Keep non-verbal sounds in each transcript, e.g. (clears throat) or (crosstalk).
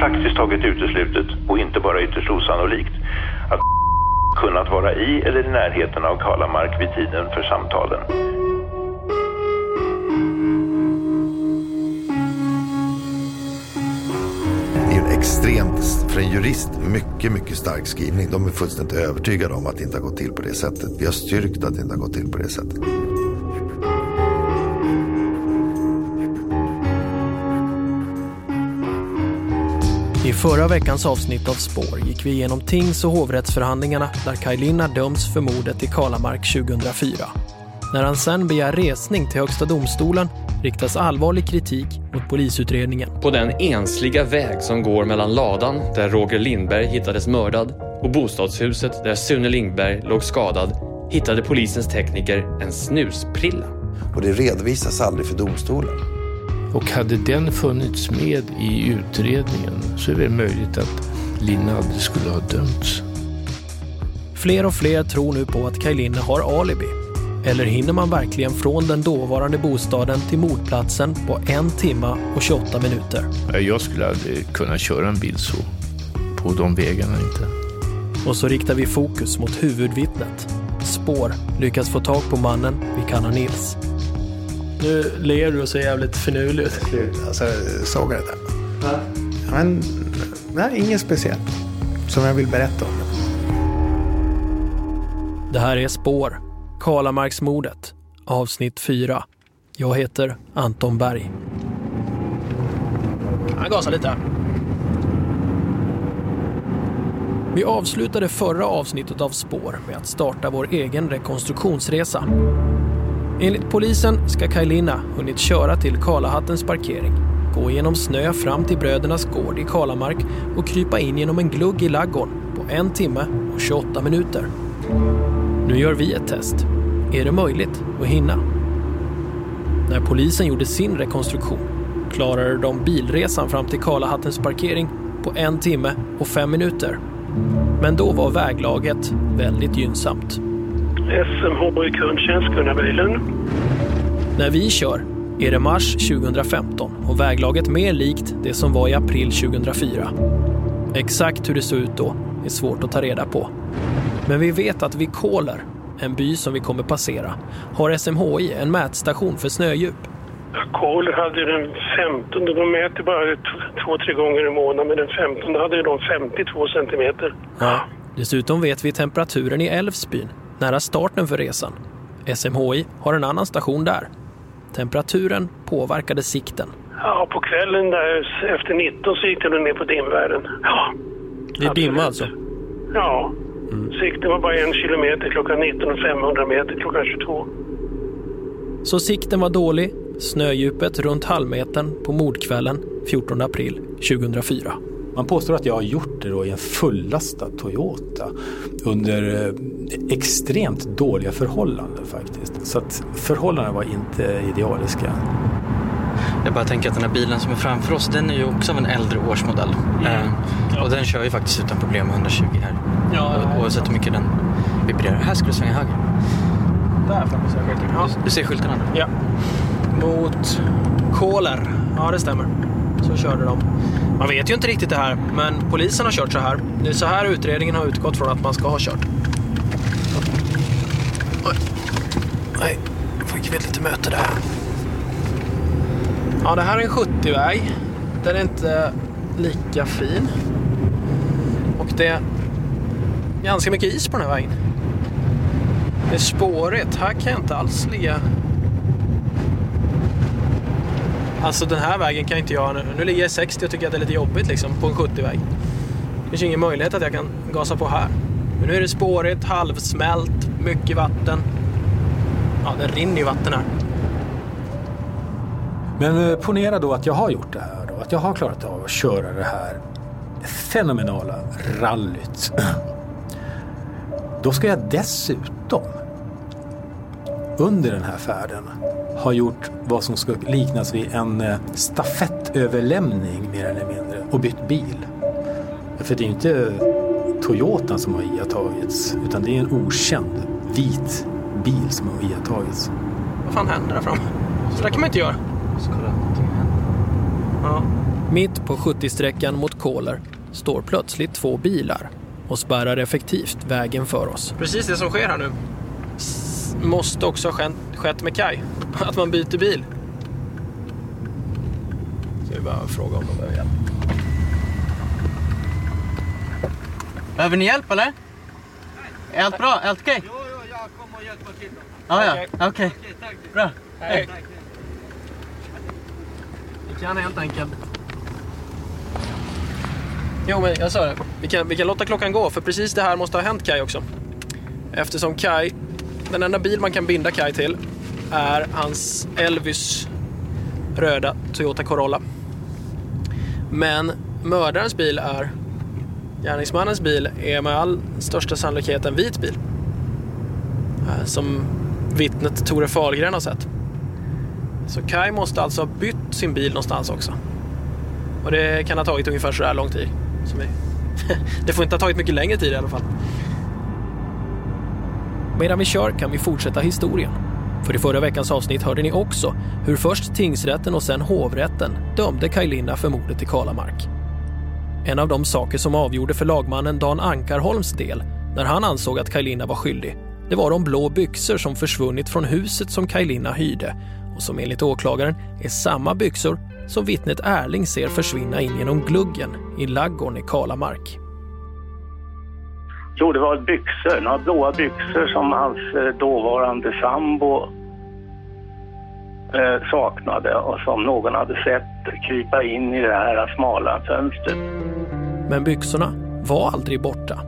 praktiskt taget uteslutet och inte bara ytterst osannolikt att kunnat vara i eller i närheten av Kalamark vid tiden för samtalen. Det är extremt, för en jurist, mycket, mycket stark skrivning. De är fullständigt övertygade om att det inte har gått till på det sättet. Vi har styrkt att det inte har gått till på det sättet. I förra veckans avsnitt av Spår gick vi igenom tings och hovrättsförhandlingarna där Kaj döms för mordet i Kalamark 2004. När han sen begär resning till Högsta domstolen riktas allvarlig kritik mot polisutredningen. På den ensliga väg som går mellan ladan där Roger Lindberg hittades mördad och bostadshuset där Sune Lindberg låg skadad hittade polisens tekniker en snusprilla. Och det redovisas aldrig för domstolen. Och hade den funnits med i utredningen så är det möjligt att Linna aldrig skulle ha dömts. Fler och fler tror nu på att Kaj Linna har alibi. Eller hinner man verkligen från den dåvarande bostaden till mordplatsen på en timme och 28 minuter? Jag skulle aldrig kunna köra en bil så. På de vägarna inte. Och så riktar vi fokus mot huvudvittnet. Spår lyckas få tag på mannen vi kallar Nils. Nu ler du och ser jävligt finurlig ut. Alltså, såg jag det? Ja. Men, nej, inget speciellt. Som jag vill berätta om. Det här är Spår, Kalamarksmordet, avsnitt 4. Jag heter Anton Berg. Jag gasar lite. Vi avslutade förra avsnittet av Spår med att starta vår egen rekonstruktionsresa. Enligt polisen ska Kajlina hunnit köra till Kalahattens parkering, gå genom snö fram till brödernas gård i Kalamark och krypa in genom en glugg i laggården på en timme och 28 minuter. Nu gör vi ett test. Är det möjligt att hinna? När polisen gjorde sin rekonstruktion klarade de bilresan fram till Kalahattens parkering på en timme och fem minuter. Men då var väglaget väldigt gynnsamt. SMH kundtjänst, kunna bilen. När vi kör är det mars 2015 och väglaget mer likt det som var i april 2004. Exakt hur det såg ut då är svårt att ta reda på. Men vi vet att vid Kåler, en by som vi kommer passera, har SMHI en mätstation för snödjup. Kåler hade den 15, de mäter bara två, tre gånger i månaden, men den 15 hade de 52 centimeter. Ja. Dessutom vet vi temperaturen i Älvsbyn, nära starten för resan. SMHI har en annan station där. Temperaturen påverkade sikten. Ja, på kvällen där efter 19 så gick det ner på dimvärden. Ja. Det är dimma alltså? Ja. Mm. Sikten var bara en kilometer klockan 19 och 500 meter klockan 22. Så sikten var dålig, snödjupet runt halvmetern på mordkvällen 14 april 2004. Man påstår att jag har gjort det då i en fullastad Toyota under eh, extremt dåliga förhållanden faktiskt. Så att förhållandena var inte idealiska. Jag bara tänker att den här bilen som är framför oss, den är ju också av en äldre årsmodell. Mm. Eh, ja. Och den kör ju faktiskt utan problem med 120 här. Ja, ja, Oavsett hur mycket den vibrerar. Här ska du svänga höger. Där framme ser jag skylten. Ja. Du ser skyltarna? Ja. Mot Kåler. Ja, det stämmer. Så körde de. Man vet ju inte riktigt det här, men polisen har kört så här. Det är så här utredningen har utgått från att man ska ha kört. Oj. Nej, fick vi ett litet möte där. Ja, det här är en 70-väg. Den är inte lika fin. Och det är ganska mycket is på den här vägen. Det är spårigt. Här kan jag inte alls ligga. Alltså den här vägen kan inte jag... Nu, nu ligger jag i 60 och tycker att det är lite jobbigt liksom på en 70-väg. Det finns ingen möjlighet att jag kan gasa på här. Men nu är det spårigt, halvsmält, mycket vatten. Ja, det rinner ju vatten här. Men eh, ponera då att jag har gjort det här och att jag har klarat av att köra det här fenomenala rallyt. (clears throat) Då ska jag dessutom under den här färden ha gjort vad som ska liknas vid en eh, stafettöverlämning mer eller mindre och bytt bil. För det är ju inte Toyotan som har iakttagits utan det är en okänd vit bil som har iakttagits. Vad fan händer där framme? Så där kan man inte göra. Ja. Mitt på 70-sträckan mot Kåler står plötsligt två bilar och spärrar effektivt vägen för oss. Precis det som sker här nu måste också ha skett med Kai. (laughs) Att man byter bil. Så vi bara fråga om de behöver hjälp. Behöver ni hjälp eller? Är allt bra? Är allt okej? Jo, jo, jag kommer och hjälpa till dem. Ah, ja, okej. Okay. Bra. Hej. Vi kan helt enkelt... Jo, men jag sa det. Vi kan, vi kan låta klockan gå, för precis det här måste ha hänt Kai också. Eftersom Kai, den enda bil man kan binda Kai till är hans Elvis röda Toyota Corolla. Men mördarens bil är Gärningsmannens bil är med all största sannolikhet en vit bil. Eh, som vittnet Tore Fahlgren har sett. Så Kai måste alltså ha bytt sin bil någonstans också. Och det kan ha tagit ungefär så här lång tid. (laughs) Det får inte ha tagit mycket längre tid i alla fall. Medan vi kör kan vi fortsätta historien. För i förra veckans avsnitt hörde ni också hur först tingsrätten och sen hovrätten dömde Kaj Linna för mordet i Kalamark. En av de saker som avgjorde för lagmannen Dan Ankarholms del när han ansåg att Kajlina var skyldig, det var de blå byxor som försvunnit från huset som Kajlina hyrde och som enligt åklagaren är samma byxor som vittnet Erling ser försvinna in genom gluggen i laggården i Kalamark. Jo, det var byxor, några blåa byxor som hans eh, dåvarande sambo eh, saknade och som någon hade sett krypa in i det här smala fönstret. Men byxorna var aldrig borta.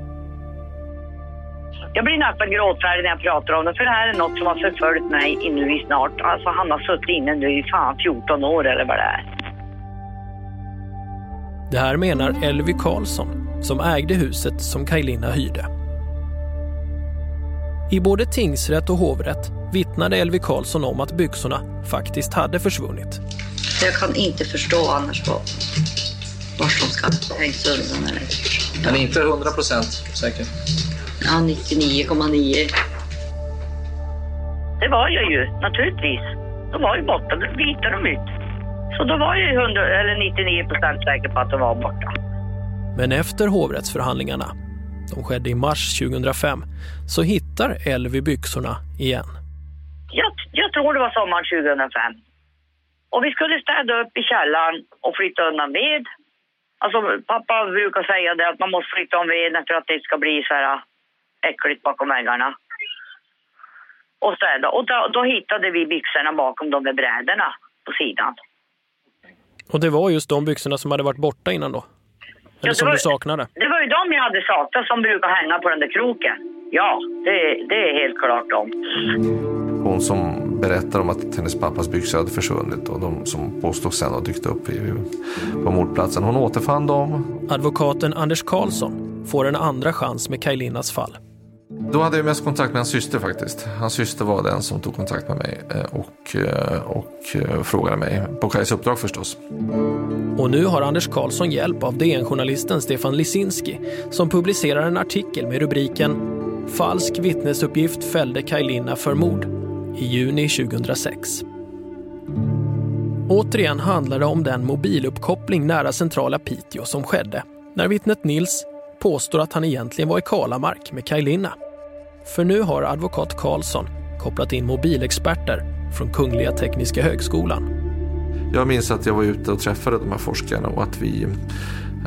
Jag blir nästan gråtfärdig när jag pratar om det, för det här är något som har förföljt mig nu i snart, alltså han har suttit inne nu i fan 14 år eller vad det är. Det här menar Elvy Karlsson, som ägde huset som Kajlina hyrde. I både tingsrätt och hovrätt vittnade Elvy Karlsson om att byxorna faktiskt hade försvunnit. Jag kan inte förstå annars vad, vart de ska hängs undan. Eller. Men inte 100 procent säker? Ja, 99,9. Det var jag ju, naturligtvis. De var ju borta, då hittade de ut. Så då var jag 100, eller 99 procent säker på att de var borta. Men efter hovrättsförhandlingarna de skedde i mars 2005, så hittar Elvi byxorna igen. Jag, jag tror det var sommaren 2005. Och vi skulle städa upp i källaren och flytta undan ved. Alltså pappa brukar säga det att man måste flytta om veden för att det ska bli så här äckligt bakom väggarna. Och städa. Och då, då hittade vi byxorna bakom de där brädorna på sidan. Och det var just de byxorna som hade varit borta innan då? Eller ja, som var, du saknade? Det var ju de jag hade saknat som brukar hänga på den där kroken. Ja, det, det är helt klart de. Hon som berättar om att hennes pappas byxor hade försvunnit och de som påstås sen ha dykt upp på mordplatsen. Hon återfann dem. Advokaten Anders Karlsson får en andra chans med Kajlinas fall. Då hade jag mest kontakt med hans syster faktiskt. Hans syster var den som tog kontakt med mig eh, och, eh, och eh, frågade mig, på Kajs uppdrag förstås. Och nu har Anders Karlsson hjälp av DN-journalisten Stefan Lisinski som publicerar en artikel med rubriken “Falsk vittnesuppgift fällde Kaj för mord” i juni 2006. Återigen handlar det om den mobiluppkoppling nära centrala Piteå som skedde när vittnet Nils påstår att han egentligen var i Kalamark med Kajlina. För nu har advokat Karlsson kopplat in mobilexperter från Kungliga Tekniska Högskolan. Jag minns att jag var ute och träffade de här forskarna och att vi,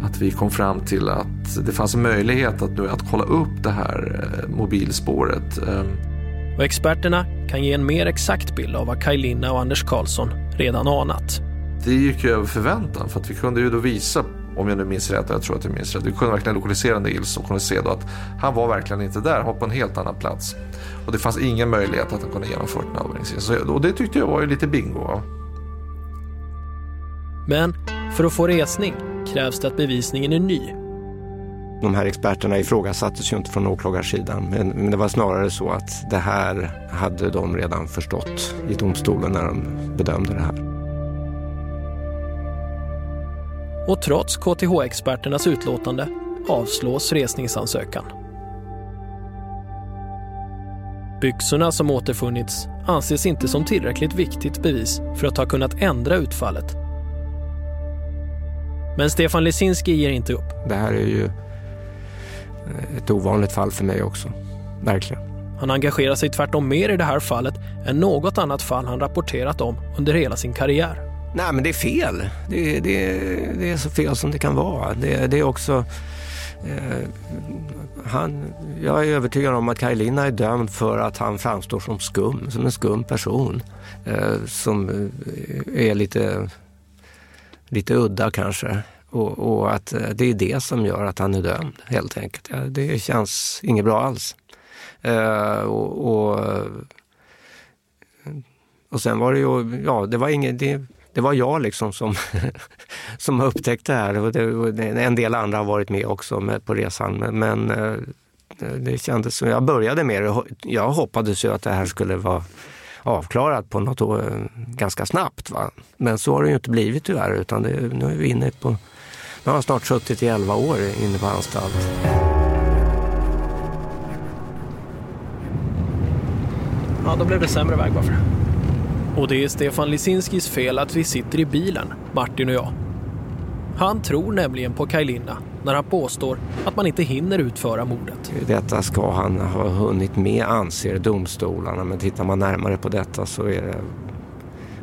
att vi kom fram till att det fanns en möjlighet att, nu, att kolla upp det här eh, mobilspåret. Ehm. Och experterna kan ge en mer exakt bild av vad Kajlina och Anders Karlsson redan anat. Det gick ju över förväntan för att vi kunde ju då visa om jag nu minns rätt, jag tror att jag minns rätt. Vi kunde verkligen lokalisera Nils och kunde se då att han var verkligen inte där, han var på en helt annan plats. Och det fanns ingen möjlighet att han kunde genomföra en övervakningsinsats. Och det tyckte jag var ju lite bingo. Men för att få resning krävs det att bevisningen är ny. De här experterna ifrågasattes ju inte från åklagarsidan men, men det var snarare så att det här hade de redan förstått i domstolen när de bedömde det här. Och trots KTH-experternas utlåtande avslås resningsansökan. Byxorna som återfunnits anses inte som tillräckligt viktigt bevis för att ha kunnat ändra utfallet. Men Stefan Lesinski ger inte upp. Det här är ju ett ovanligt fall för mig också. Verkligen. Han engagerar sig tvärtom mer i det här fallet än något annat fall han rapporterat om under hela sin karriär. Nej, men det är fel. Det, det, det är så fel som det kan vara. Det, det är också... Eh, han, jag är övertygad om att Karolina är dömd för att han framstår som skum, som en skum person. Eh, som eh, är lite, lite udda kanske. Och, och, att eh, det är det som gör att han är dömd helt enkelt. Ja, det känns inget bra alls. Eh, och, och, och, sen var det ju, ja det var inget, det, det var jag liksom som, (laughs) som upptäckte det här. Och det, en del andra har varit med också med, på resan. Men, men eh, det kändes som, jag började med det. Jag hoppades ju att det här skulle vara avklarat på något år, ganska snabbt. Va? Men så har det ju inte blivit tyvärr utan det, nu är vi inne på, nu har snart suttit i 11 år inne på anstalt. Ja, då blev det sämre väg bara för och det är Stefan Lisinskis fel att vi sitter i bilen, Martin och jag. Han tror nämligen på Kajlina när han påstår att man inte hinner utföra mordet. Detta ska han ha hunnit med, anser domstolarna. Men tittar man närmare på detta så är det,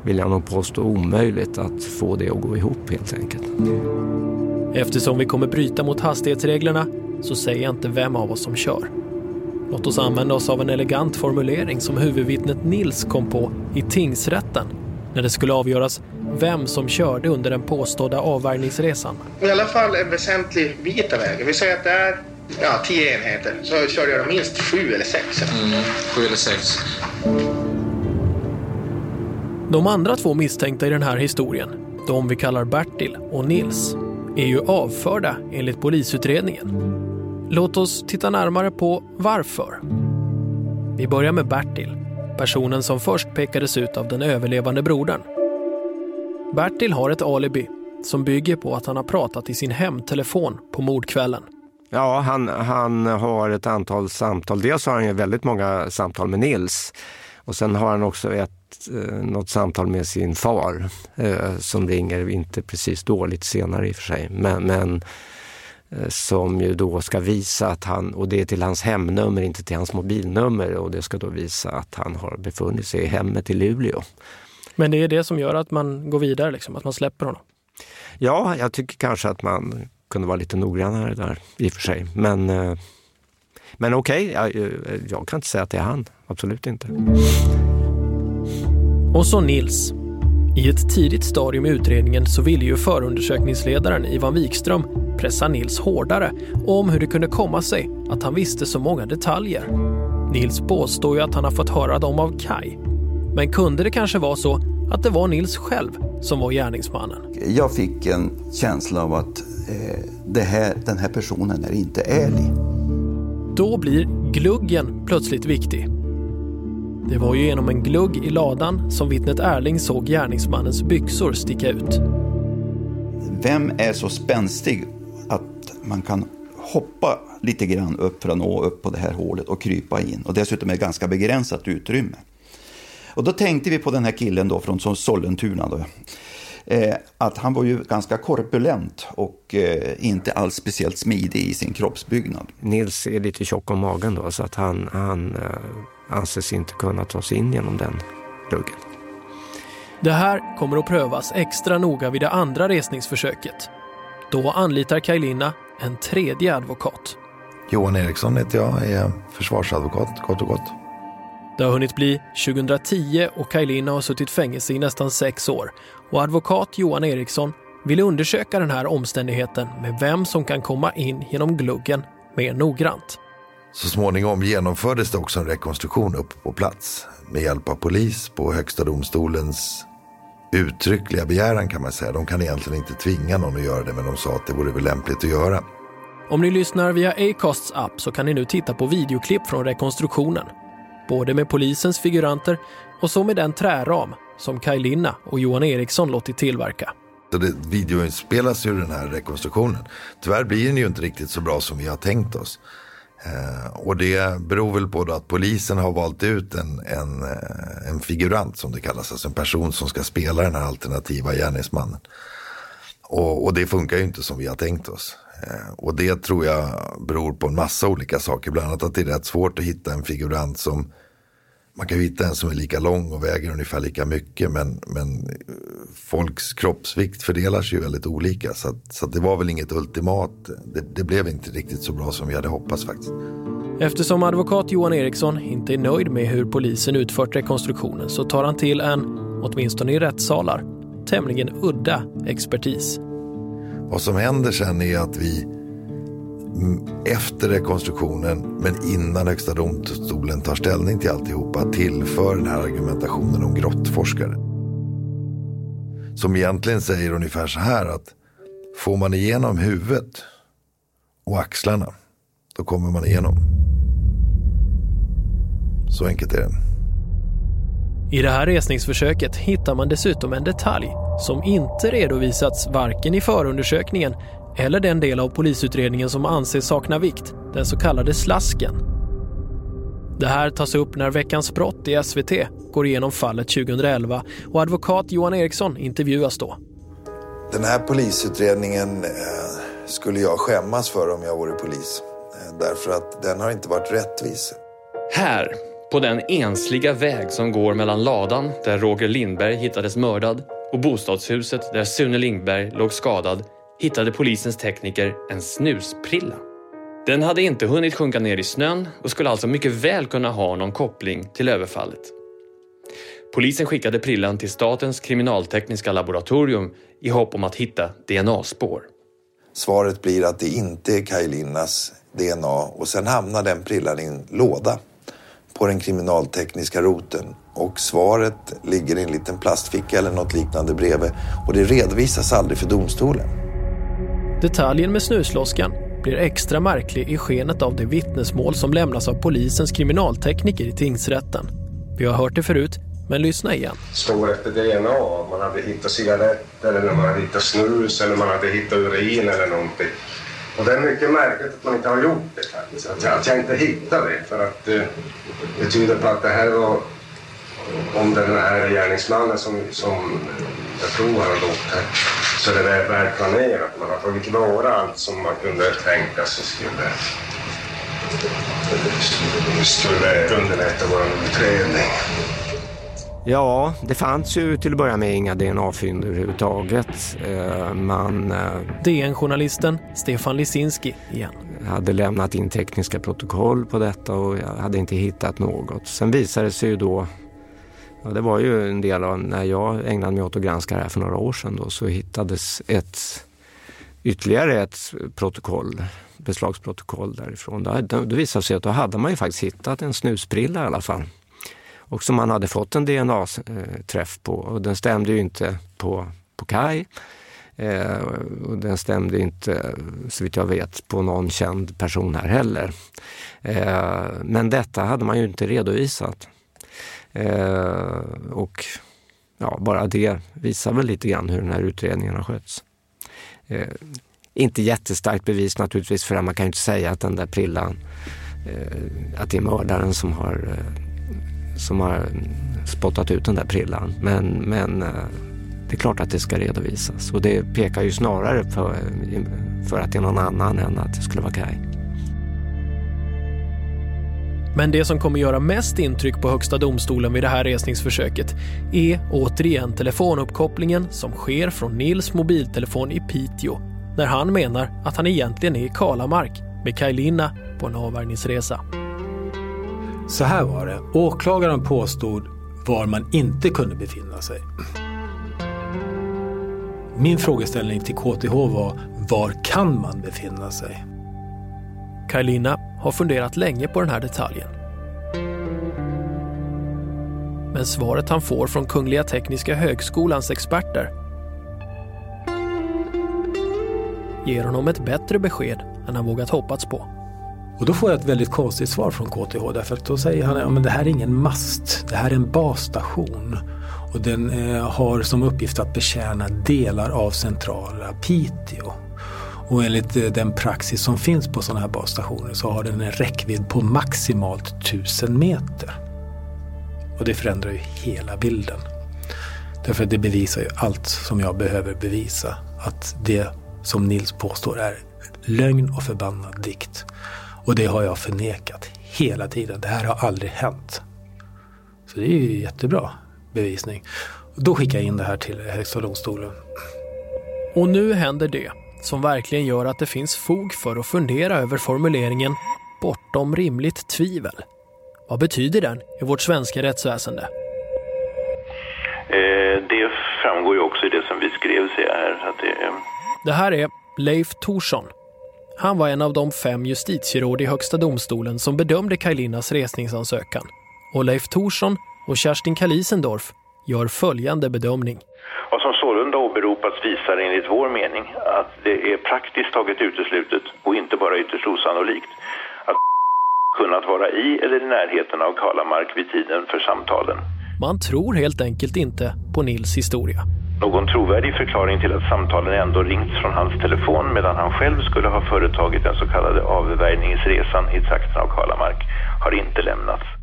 vill jag nog påstå, omöjligt att få det att gå ihop helt enkelt. Eftersom vi kommer bryta mot hastighetsreglerna så säger jag inte vem av oss som kör. Låt oss använda oss av en elegant formulering som huvudvittnet Nils kom på i tingsrätten när det skulle avgöras vem som körde under den påstådda avvärjningsresan. I alla fall en väsentlig bit av vägen. Vi säger att det är ja, tio enheter. Så körde jag minst sju eller sex. Mm, sju eller sex. De andra två misstänkta i den här historien, de vi kallar Bertil och Nils, är ju avförda enligt polisutredningen. Låt oss titta närmare på varför. Vi börjar med Bertil, personen som först pekades ut av den överlevande brodern. Bertil har ett alibi som bygger på att han har pratat i sin hemtelefon på mordkvällen. Ja, han, han har ett antal samtal. Dels har han ju väldigt många samtal med Nils och sen har han också ett, eh, något samtal med sin far eh, som ringer, inte precis dåligt senare i och för sig, men, men Eh, som ju då ska visa att han, och det är till hans hemnummer, inte till hans mobilnummer och det ska då visa att han har befunnit sig i hemmet i Luleå. Men det är det som gör att man går vidare, liksom, att man släpper honom? Ja, jag tycker kanske att man kunde vara lite noggrannare där i och för sig. Men, eh, men okej, okay, jag, jag kan inte säga att det är han. Absolut inte. Och så Nils. I ett tidigt stadium i utredningen så ville ju förundersökningsledaren Ivan Wikström pressa Nils hårdare om hur det kunde komma sig att han visste så många detaljer. Nils påstår ju att han har fått höra dem av Kai. Men kunde det kanske vara så att det var Nils själv som var gärningsmannen? Jag fick en känsla av att eh, här, den här personen är inte ärlig. Då blir gluggen plötsligt viktig. Det var ju genom en glugg i ladan som vittnet Erling såg gärningsmannens byxor sticka ut. Vem är så spänstig att man kan hoppa lite grann upp för att nå upp på det här hålet och krypa in. Och dessutom är det ganska begränsat utrymme. Och då tänkte vi på den här killen då från Sollentuna. Då. Eh, att han var ju ganska korpulent och eh, inte alls speciellt smidig i sin kroppsbyggnad. Nils är lite tjock om magen då så att han, han eh, anses inte kunna ta sig in genom den luggen. Det här kommer att prövas extra noga vid det andra resningsförsöket då anlitar Kajlina en tredje advokat. Johan Eriksson heter jag, jag är försvarsadvokat kort och gott. Det har hunnit bli 2010 och Kajlina har suttit fängelse i nästan sex år. Och advokat Johan Eriksson vill undersöka den här omständigheten med vem som kan komma in genom gluggen mer noggrant. Så småningom genomfördes det också en rekonstruktion upp på plats med hjälp av polis på Högsta domstolens uttryckliga begäran kan man säga. De kan egentligen inte tvinga någon att göra det, men de sa att det vore väl lämpligt att göra. Om ni lyssnar via Acasts app så kan ni nu titta på videoklipp från rekonstruktionen. Både med polisens figuranter och så med den träram som Kaj Linna och Johan Eriksson låtit tillverka. Det videoinspelas ju den här rekonstruktionen. Tyvärr blir den ju inte riktigt så bra som vi har tänkt oss. Eh, och det beror väl på att polisen har valt ut en, en, eh, en figurant som det kallas, alltså en person som ska spela den här alternativa gärningsmannen. Och, och, det funkar ju inte som vi har tänkt oss. Eh, och det tror jag beror på en massa olika saker. Bland annat att det är rätt svårt att hitta en figurant som man kan ju hitta en som är lika lång och väger ungefär lika mycket. Men, men eh, folks kroppsvikt fördelar sig ju väldigt olika. Så, att, så att det var väl inget ultimat. Det, det, blev inte riktigt så bra som vi hade hoppats faktiskt. Eftersom advokat Johan Eriksson inte är nöjd med hur polisen utfört rekonstruktionen så tar han till en, åtminstone i rättssalar, tämligen udda expertis. Vad som händer sen är att vi efter rekonstruktionen men innan Högsta domstolen tar ställning till alltihopa tillför den här argumentationen om grottforskare. Som egentligen säger ungefär så här att får man igenom huvudet och axlarna då kommer man igenom. Så enkelt är det. I det här resningsförsöket hittar man dessutom en detalj som inte redovisats varken i förundersökningen eller den del av polisutredningen som anses sakna vikt, den så kallade slasken. Det här tas upp när Veckans brott i SVT går igenom fallet 2011 och advokat Johan Eriksson intervjuas då. Den här polisutredningen eh, skulle jag skämmas för om jag vore polis. Eh, därför att den har inte varit rättvis. Här, på den ensliga väg som går mellan ladan där Roger Lindberg hittades mördad och bostadshuset där Sune Lindberg låg skadad hittade polisens tekniker en snusprilla. Den hade inte hunnit sjunka ner i snön och skulle alltså mycket väl kunna ha någon koppling till överfallet. Polisen skickade prillan till Statens kriminaltekniska laboratorium i hopp om att hitta DNA-spår. Svaret blir att det inte är Kaj Linnas DNA och sen hamnar den prillan i en låda på den kriminaltekniska roten och svaret ligger i en liten plastficka eller något liknande bredvid och det redovisas aldrig för domstolen. Detaljen med snusloskan blir extra märklig i skenet av det vittnesmål som lämnas av polisens kriminaltekniker i tingsrätten. Vi har hört det förut, men lyssna igen. Spår efter DNA, man hade hittat cigaretter eller man hade hittat snus eller man hade hittat urin eller någonting. Och det är mycket märkligt att man inte har gjort det faktiskt. Att jag, inte hittade det för att eh, det tyder på att det här var om den här gärningsmannen som, som jag tror han har gått här så det är väl planerat. Man har tagit tillvara allt som man kunde tänka sig skulle, skulle underlätta vår utredning. Ja, det fanns ju till att börja med inga DNA-fynd överhuvudtaget. Eh, man... Eh, DN-journalisten Stefan Lisinski igen. hade lämnat in tekniska protokoll på detta och jag hade inte hittat något. Sen visade det sig ju då Ja, det var ju en del av när jag ägnade mig åt att granska det här för några år sedan då, så hittades ett, ytterligare ett protokoll, beslagsprotokoll därifrån. Det, det visade sig att då hade man ju faktiskt hittat en snusprilla i alla fall. Och som man hade fått en DNA-träff på och den stämde ju inte på, på Kaj. Eh, och den stämde inte, så vitt jag vet, på någon känd person här heller. Eh, men detta hade man ju inte redovisat. Eh, och ja, bara det visar väl lite grann hur den här utredningen har skötts. Eh, inte jättestarkt bevis naturligtvis för man kan ju inte säga att den där prillan, eh, att det är mördaren som har, eh, som har spottat ut den där prillan. Men, men eh, det är klart att det ska redovisas och det pekar ju snarare för, för att det är någon annan än att det skulle vara Kaj. Men det som kommer göra mest intryck på Högsta domstolen vid det här resningsförsöket är återigen telefonuppkopplingen som sker från Nils mobiltelefon i Piteå när han menar att han egentligen är i Kalamark med Kajlina på en avvärjningsresa. Så här var det. Åklagaren påstod var man inte kunde befinna sig. Min frågeställning till KTH var var kan man befinna sig? Kajlina har funderat länge på den här detaljen. Men svaret han får från Kungliga Tekniska Högskolans experter ger honom ett bättre besked än han vågat hoppats på. Och då får jag ett väldigt konstigt svar från KTH därför att då säger han att det här är ingen mast, det här är en basstation. Och den eh, har som uppgift att betjäna delar av centrala Piteå. Och enligt eh, den praxis som finns på sådana här basstationer så har den en räckvidd på maximalt 1000 meter. Och det förändrar ju hela bilden. Därför att det bevisar ju allt som jag behöver bevisa. Att det som Nils påstår är lögn och förbannad dikt. Och det har jag förnekat hela tiden. Det här har aldrig hänt. Så det är ju jättebra bevisning. Då skickar jag in det här till Högsta domstolen. Och nu händer det som verkligen gör att det finns fog för att fundera över formuleringen bortom rimligt tvivel. Vad betyder den i vårt svenska rättsväsende? Eh, det framgår ju också i det som vi skrev ser jag här. Att det, Det här är Leif Thorsson. Han var en av de fem justitieråd i Högsta domstolen som bedömde Kajlinas resningsansökan. Och Leif Thorsson och Kerstin Kalisendorf gör följande bedömning. Vad som sålunda åberopats visar enligt vår mening att det är praktiskt taget uteslutet och inte bara ytterst osannolikt att kunnat vara i eller i närheten av Kalamark vid tiden för samtalen. Man tror helt enkelt inte på Nils historia. Någon trovärdig förklaring till att samtalen ändå ringts från hans telefon medan han själv skulle ha företagit den så kallade avvärjningsresan i trakten av Kalamark har inte lämnats.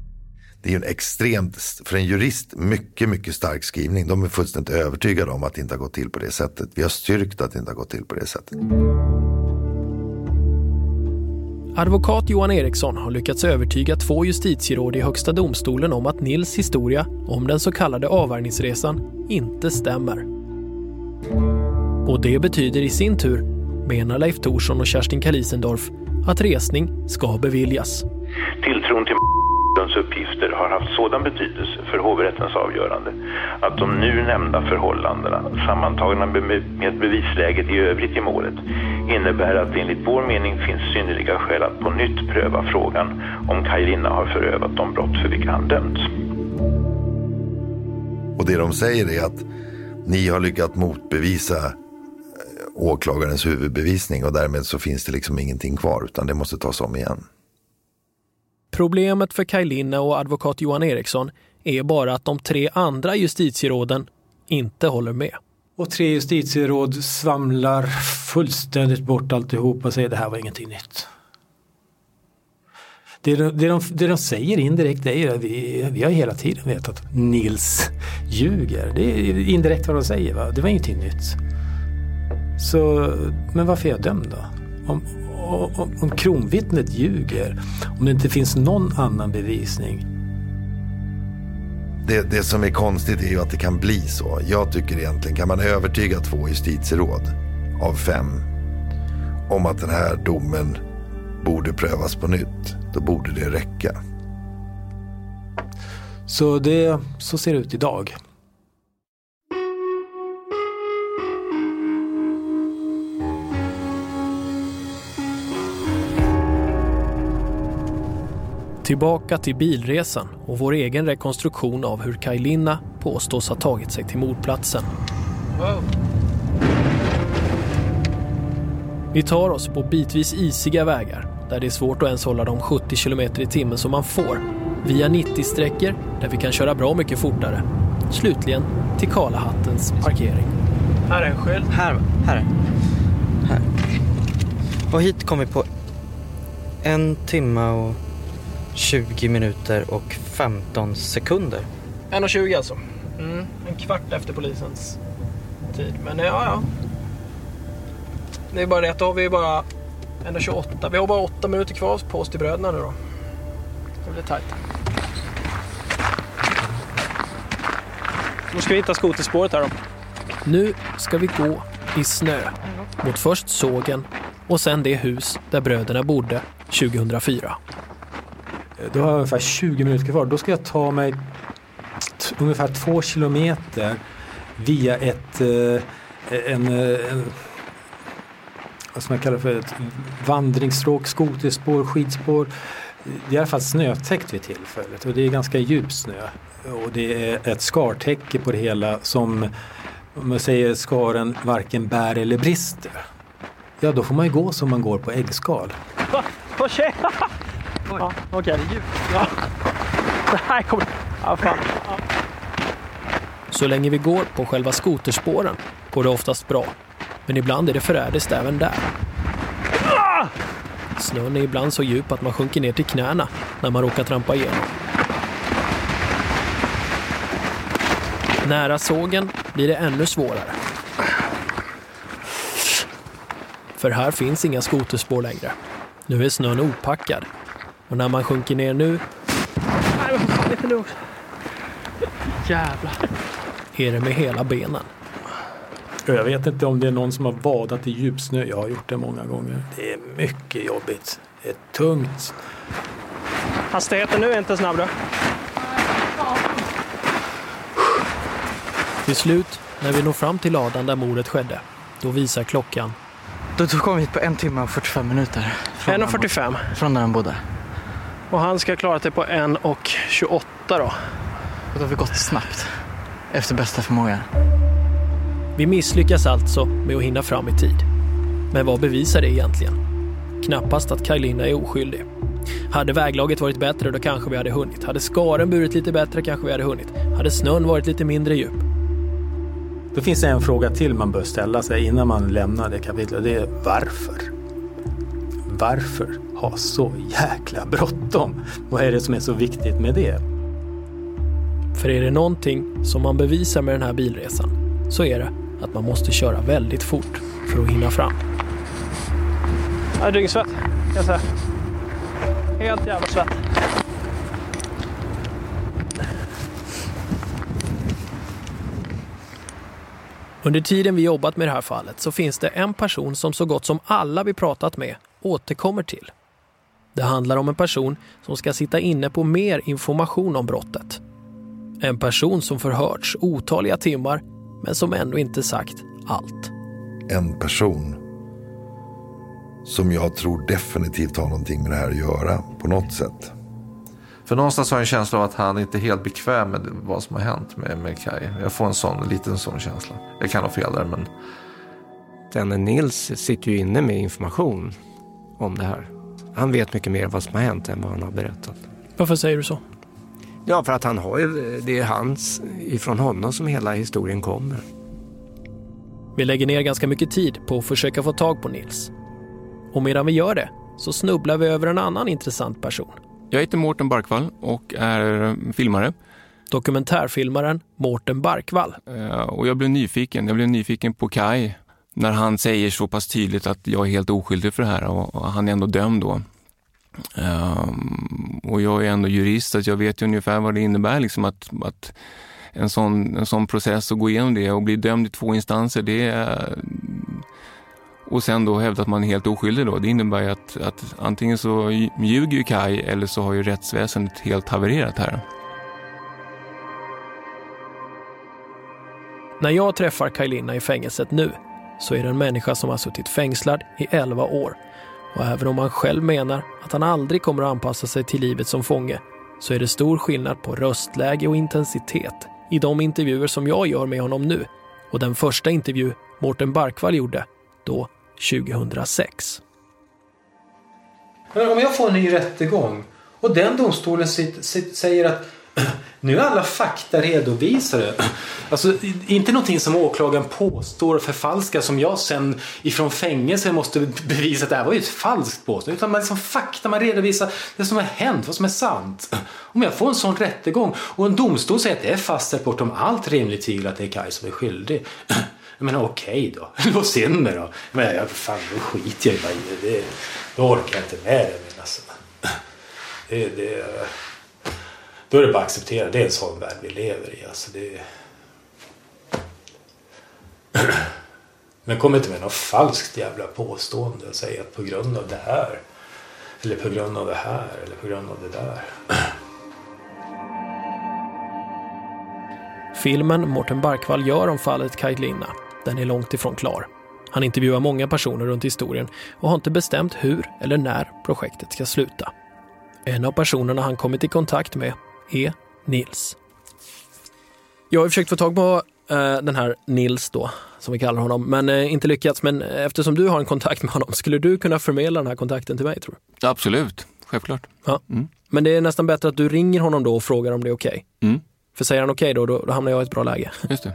Det är ju en extremt, för en jurist, mycket, mycket stark skrivning. De är fullständigt övertygade om att det inte har gått till på det sättet. Vi har styrkt att det inte har gått till på det sättet. Advokat Johan Eriksson har lyckats övertyga två justitieråd i Högsta domstolen om att Nils historia om den så kallade avvärjningsresan inte stämmer. Och det betyder i sin tur, menar Leif Thorsson och Kerstin Kalisendorf, att resning ska beviljas. Tilltron till uppgifter har haft sådan betydelse för hovrättens avgörande att de nu nämnda förhållandena sammantagna med bevisläget i övrigt i målet innebär att det enligt vår mening finns synnerliga skäl att på nytt pröva frågan om Kajlina har förövat de brott för vilka han dömts. Och det de säger är att ni har lyckats motbevisa eh, åklagarens huvudbevisning och därmed så finns det liksom ingenting kvar utan det måste tas om igen. Problemet för Kajlinna och advokat Johan Eriksson är bara att de tre andra justitieråden inte håller med. Och tre justitieråd svamlar fullständigt bort alltihop och säger det här var ingenting nytt. Det de, det de, det de säger indirekt är att vi, vi har hela tiden vetat att Nils ljuger. Det är indirekt vad de säger. Va? Det var ingenting nytt. Så, men varför är jag dömd då? Om, om, om kronvittnet ljuger, om det inte finns någon annan bevisning. Det, det som är konstigt är ju att det kan bli så. Jag tycker egentligen, kan man övertyga två justitieråd av fem om att den här domen borde prövas på nytt, då borde det räcka. Så, det, så ser det ut idag. Tillbaka till bilresan och vår egen rekonstruktion av hur Kajlinna påstås ha tagit sig till mordplatsen. Wow. Vi tar oss på bitvis isiga vägar där det är svårt att ens hålla de 70 km i timmen som man får. Via 90-sträckor där vi kan köra bra mycket fortare. Slutligen till Kalahattens parkering. Här är en skylt. Här, här. här. Och hit kom vi på en timme och 20 minuter och 15 sekunder. 1.20 alltså. Mm, en kvart efter polisens tid. Men ja, ja. Det är bara det att då har vi bara 1.28. Vi har bara 8 minuter kvar på oss till bröderna nu då. Det blir tajt. Nu ska vi hitta skoterspåret här då. Nu ska vi gå i snö mot först sågen och sen det hus där bröderna bodde 2004. Då har jag ungefär 20 minuter kvar. Då ska jag ta mig ungefär två kilometer via ett eh, en, eh, en, vad som jag kallar för ett vandringsstråk, skoterspår, skidspår. Det är i alla fall snötäckt vid tillfället och det är ganska djup snö. Och det är ett skartäcke på det hela som, om man säger skaren, varken bär eller brister. Ja, då får man ju gå som man går på äggskal. Vad (laughs) Ja, Okej. Okay. Ja. Det här kommer... Ja, fan. Ja. Så länge vi går på själva skoterspåren går det oftast bra. Men ibland är det förrädiskt även där. Snön är ibland så djup att man sjunker ner till knäna när man råkar trampa igenom. Nära sågen blir det ännu svårare. För här finns inga skoterspår längre. Nu är snön opackad. Och när man sjunker ner nu... Nej, men fan, lite nu också. Jävlar. Är det med hela benen. Jag vet inte om det är någon som har badat i djupsnö. Jag har gjort det många gånger. Det är mycket jobbigt. Det är tungt. Hastigheten nu är inte snabb då. Till slut, när vi når fram till ladan där mordet skedde, då visar klockan. Då kom vi hit på en timme och 45 minuter. 1.45. Från där han bodde. Och han ska klara det på 1.28 då. Och då har vi gått snabbt. Efter bästa förmåga. Vi misslyckas alltså med att hinna fram i tid. Men vad bevisar det egentligen? Knappast att Kajlina är oskyldig. Hade väglaget varit bättre då kanske vi hade hunnit. Hade skaren burit lite bättre kanske vi hade hunnit. Hade snön varit lite mindre djup. Då finns det en fråga till man bör ställa sig innan man lämnar det kapitlet. Det är varför? Varför ha så jäkla bråttom? Vad är det som är så viktigt med det? För är det någonting som man bevisar med den här bilresan så är det att man måste köra väldigt fort för att hinna fram. Jag är dyngsvett, kan jag säga. Helt jävla svett. Under tiden vi jobbat med det här fallet så finns det en person som så gott som alla vi pratat med återkommer till. Det handlar om en person som ska sitta inne på mer information om brottet. En person som förhörts otaliga timmar men som ändå inte sagt allt. En person som jag tror definitivt har någonting med det här att göra på något sätt. För någonstans har jag en känsla av att han inte är helt bekväm med vad som har hänt med, med Kai. Jag får en sån, en liten sån känsla. Jag kan ha fel där men... Denne Nils sitter ju inne med information om det här. Han vet mycket mer vad som har hänt än vad han har berättat. Varför säger du så? Ja, för att han har ju, det är hans, ifrån honom som hela historien kommer. Vi lägger ner ganska mycket tid på att försöka få tag på Nils. Och medan vi gör det så snubblar vi över en annan intressant person. Jag heter Mårten Barkvall och är filmare. Dokumentärfilmaren Mårten Barkvall. Och jag blev nyfiken. Jag blev nyfiken på Kai när han säger så pass tydligt att jag är helt oskyldig för det här och han är ändå dömd då. Um, och jag är ändå jurist, så jag vet ju ungefär vad det innebär liksom att, att en, sån, en sån process och gå igenom det och bli dömd i två instanser, det är och sen då hävda att man är helt oskyldig då. Det innebär ju att, att antingen så ljuger ju Kaj eller så har ju rättsväsendet helt havererat här. När jag träffar Kaj Linna i fängelset nu så är det en människa som har suttit fängslad i 11 år. Och även om han själv menar att han aldrig kommer att anpassa sig till livet som fånge så är det stor skillnad på röstläge och intensitet i de intervjuer som jag gör med honom nu och den första intervju Mårten Barkvall gjorde då 2006. Men om jag får en ny rättegång och den domstolen säger att nu är alla fakta redovisade. Alltså, inte någonting som åklagaren påstår och förfalskar som jag sen ifrån fängelse måste bevisa att det här var ju ett falskt påstående. Utan man liksom fakta, man redovisar det som har hänt, vad som är sant. Om jag får en sån rättegång och en domstol säger att det är fastställt bortom allt rimligt tvivel att det är Kaj som är skyldig. Men okej okay då, lås in mig då. Men jag, fan, då skiter jag i det. det. Då orkar jag inte med det. Men alltså, det, det, då är det bara att acceptera. Det är en sån värld vi lever i. Alltså det... (clears throat) Men kom inte med något falskt jävla påstående och säg att på grund av det här eller på grund av det här eller på grund av det där. (clears throat) Filmen Mårten Barkvall gör om fallet Kaj Linna, den är långt ifrån klar. Han intervjuar många personer runt historien och har inte bestämt hur eller när projektet ska sluta. En av personerna han kommit i kontakt med är Nils. Jag har försökt få tag på eh, den här Nils då, som vi kallar honom, men eh, inte lyckats. Men eftersom du har en kontakt med honom, skulle du kunna förmedla den här kontakten till mig tror du? Absolut, självklart. Ja. Mm. Men det är nästan bättre att du ringer honom då och frågar om det är okej. Okay. Mm. För säger han okej okay då, då, då hamnar jag i ett bra läge. Just det.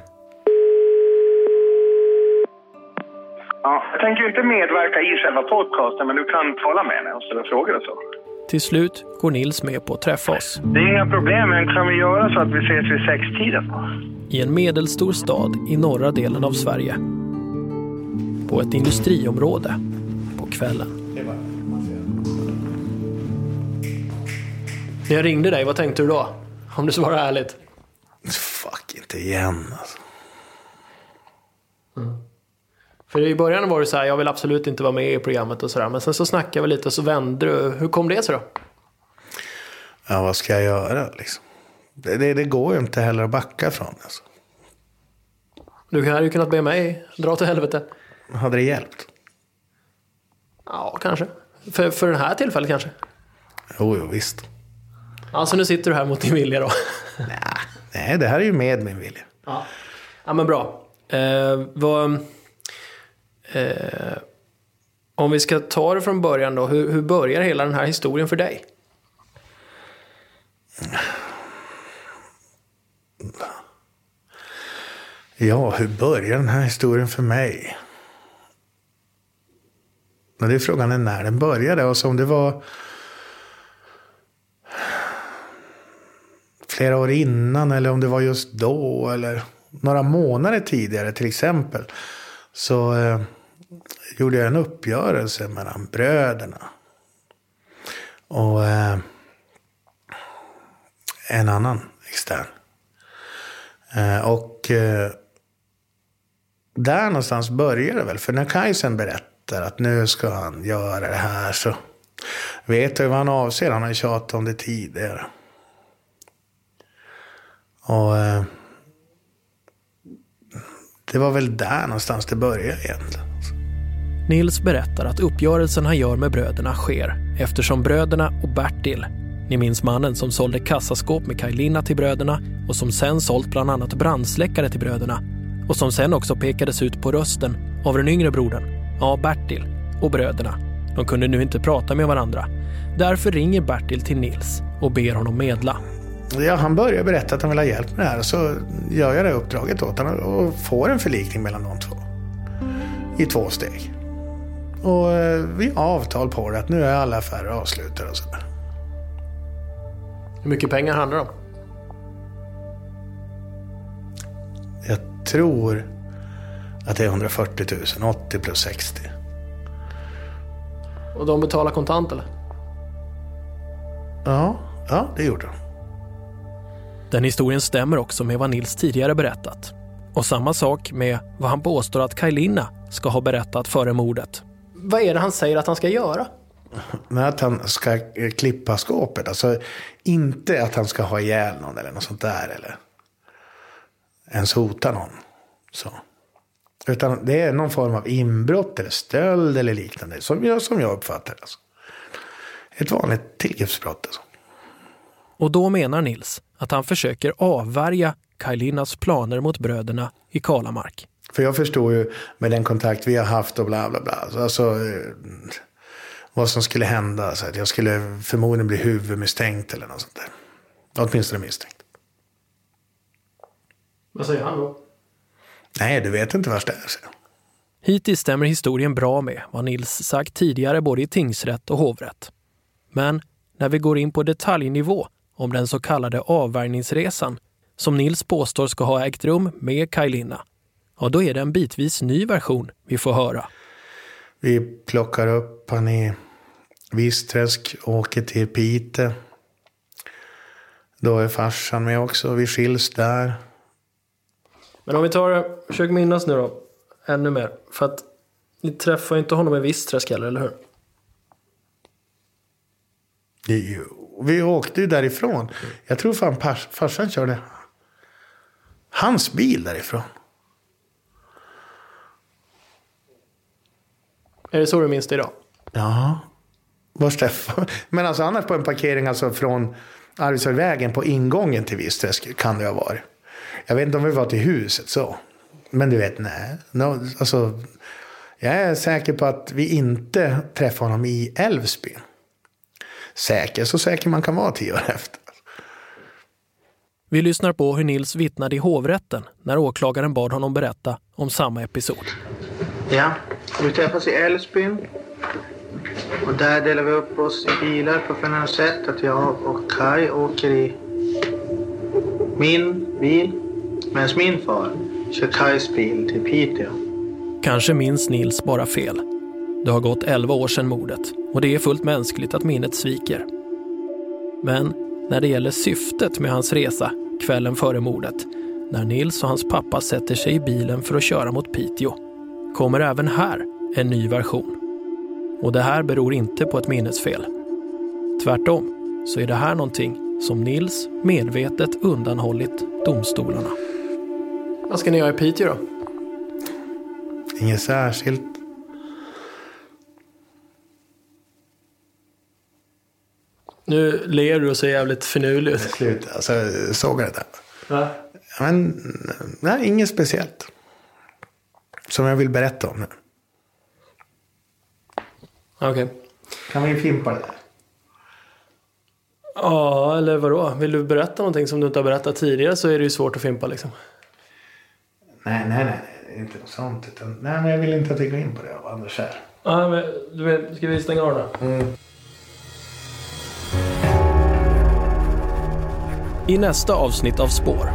Ja, jag tänker inte medverka i själva podcasten, men du kan tala med henne och ställa frågor och så. Till slut går Nils med på att träffa oss. Det är inga problem, men kan vi göra så att vi ses vid sextiden? I en medelstor stad i norra delen av Sverige. På ett industriområde på kvällen. När jag ringde dig, vad tänkte du då? Om du svarar ärligt. Fuck, inte igen alltså. För i början var det så här, jag vill absolut inte vara med i programmet och sådär. Men sen så snackade vi lite och så vände du. Hur kom det sig då? Ja, vad ska jag göra liksom? Det, det, det går ju inte heller att backa från. Alltså. Du hade ju kunnat be mig dra till helvete. Hade det hjälpt? Ja, kanske. För, för det här tillfället kanske. Jo, jo, visst. Alltså nu sitter du här mot din vilja då. Nej, det här är ju med min vilja. Ja, ja men bra. Eh, vad, eh, om vi ska ta det från början då. Hur, hur börjar hela den här historien för dig? Ja, hur börjar den här historien för mig? Men det är frågan är när den började. Och om det var flera år innan eller om det var just då eller några månader tidigare till exempel. Så eh, gjorde jag en uppgörelse mellan bröderna. Och eh, en annan extern. Eh, och eh, där någonstans började det väl. För när Kajsen berättar att nu ska han göra det här så vet jag vad han avser. Han har ju tjatat om det tidigare. Och eh, det var väl där någonstans det började egentligen. Nils berättar att uppgörelsen han gör med bröderna sker eftersom bröderna och Bertil, ni minns mannen som sålde kassaskåp med Kajlina till bröderna och som sen sålt bland annat brandsläckare till bröderna och som sen också pekades ut på rösten av den yngre brodern, ja Bertil, och bröderna. De kunde nu inte prata med varandra. Därför ringer Bertil till Nils och ber honom medla. Ja, han börjar berätta att han vill ha hjälp med det här och så gör jag det uppdraget åt honom och får en förlikning mellan de två. I två steg. Och eh, vi har avtal på det att nu är alla affärer avslutade och sådär. Hur mycket pengar handlar det om? Jag tror att det är 140 000, 80 plus 60. Och de betalar kontant eller? Ja, ja det gjorde de. Den historien stämmer också med vad Nils tidigare berättat. Och samma sak med vad han påstår att Kajlina ska ha berättat före mordet. Vad är det han säger att han ska göra? Men att han ska klippa skåpet. Alltså inte att han ska ha ihjäl någon eller något sånt där. Eller ens hota någon. Så. Utan det är någon form av inbrott eller stöld eller liknande. Som jag, som jag uppfattar det. Alltså. Ett vanligt tillgreppsbrott. Alltså. Och då menar Nils att han försöker avvärja Kajlinas planer mot bröderna i Kalamark. För jag förstår ju med den kontakt vi har haft och bla bla bla. Alltså eh, vad som skulle hända. Så att jag skulle förmodligen bli huvudmisstänkt eller något sånt där. Åtminstone misstänkt. Vad säger han då? Nej, du vet inte vart det är. säger han. Hittills stämmer historien bra med vad Nils sagt tidigare både i tingsrätt och hovrätt. Men när vi går in på detaljnivå om den så kallade avvärjningsresan som Nils påstår ska ha ägt rum med Kajlina, ja då är det en bitvis ny version vi får höra. Vi plockar upp han i Visträsk, åker till Pite. Då är farsan med också, vi skiljs där. Men om vi tar, försök minnas nu då, ännu mer. För att ni träffar ju inte honom i Visträsk heller, eller hur? Jo, vi åkte ju därifrån. Jag tror fan pars, farsan körde hans bil därifrån. Är det så du minns det idag? Ja. Var Stefan? (laughs) Men alltså annars på en parkering alltså från Arvidsjaurvägen på ingången till Visträsk kan det ha varit. Jag vet inte om vi var till huset så. Men du vet, nej. No, alltså, jag är säker på att vi inte träffade honom i Älvsbyn. Säker, så säker man kan vara tio år efter. Vi lyssnar på hur Nils vittnade i hovrätten när åklagaren bad honom berätta om samma episod. Ja, vi träffas i Älvsbyn. Och där delar vi upp oss i bilar på följande sätt. Att jag och Kai åker i min bil medan min far kör Kais bil till Piteå. Kanske minns Nils bara fel. Det har gått 11 år sedan mordet och det är fullt mänskligt att minnet sviker. Men när det gäller syftet med hans resa kvällen före mordet, när Nils och hans pappa sätter sig i bilen för att köra mot Piteå, kommer även här en ny version. Och det här beror inte på ett minnesfel. Tvärtom så är det här någonting som Nils medvetet undanhållit domstolarna. Vad ska ni göra i Piteå då? Inget särskilt. Nu ler du och ser jävligt finurlig ut. Slut. Alltså, såg jag det där? Va? Men, nej, inget speciellt. Som jag vill berätta om nu. Okej. Kan vi fimpa det? Ja, eller vadå? Vill du berätta någonting som du inte har berättat tidigare så är det ju svårt att fimpa liksom. Nej, nej, nej. det är Inte något sånt. Utan, nej, men jag vill inte att vi går in på det av andra skäl. Ja, men du vet, ska vi stänga av då? Mm. I nästa avsnitt av Spår.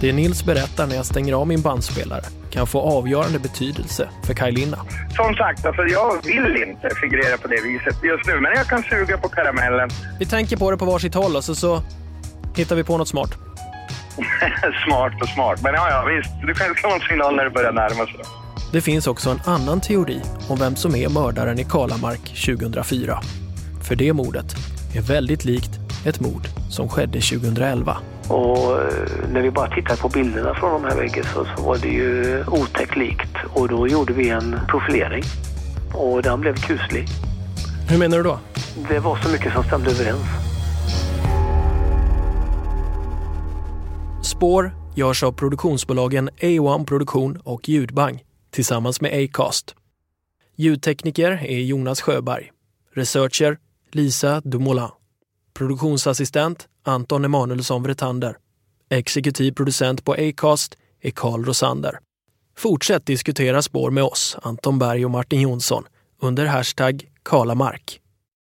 Det Nils berättar när jag stänger av min bandspelare kan få avgörande betydelse för Kaj Linna. Som sagt, alltså, jag vill inte figurera på det viset just nu, men jag kan suga på karamellen. Vi tänker på det på varsitt håll och så, så hittar vi på något smart. (laughs) smart och smart, men ja, ja visst. Du kan slå en signal när det börjar närma sig. Det finns också en annan teori om vem som är mördaren i Kalamark 2004. För det mordet är väldigt likt ett mord som skedde 2011. Och eh, när vi bara tittade på bilderna från de här väggen så, så var det ju otäckt likt. Och då gjorde vi en profilering. Och den blev kuslig. Hur menar du då? Det var så mycket som stämde överens. Spår görs av produktionsbolagen A1 Produktion och Ljudbang tillsammans med Acast. Ljudtekniker är Jonas Sjöberg. Researcher Lisa Dumoulin. Produktionsassistent Anton Emanuelsson Vretander. Exekutiv producent på Acast är Carl Rosander. Fortsätt diskutera spår med oss, Anton Berg och Martin Jonsson, under hashtag Kalamark.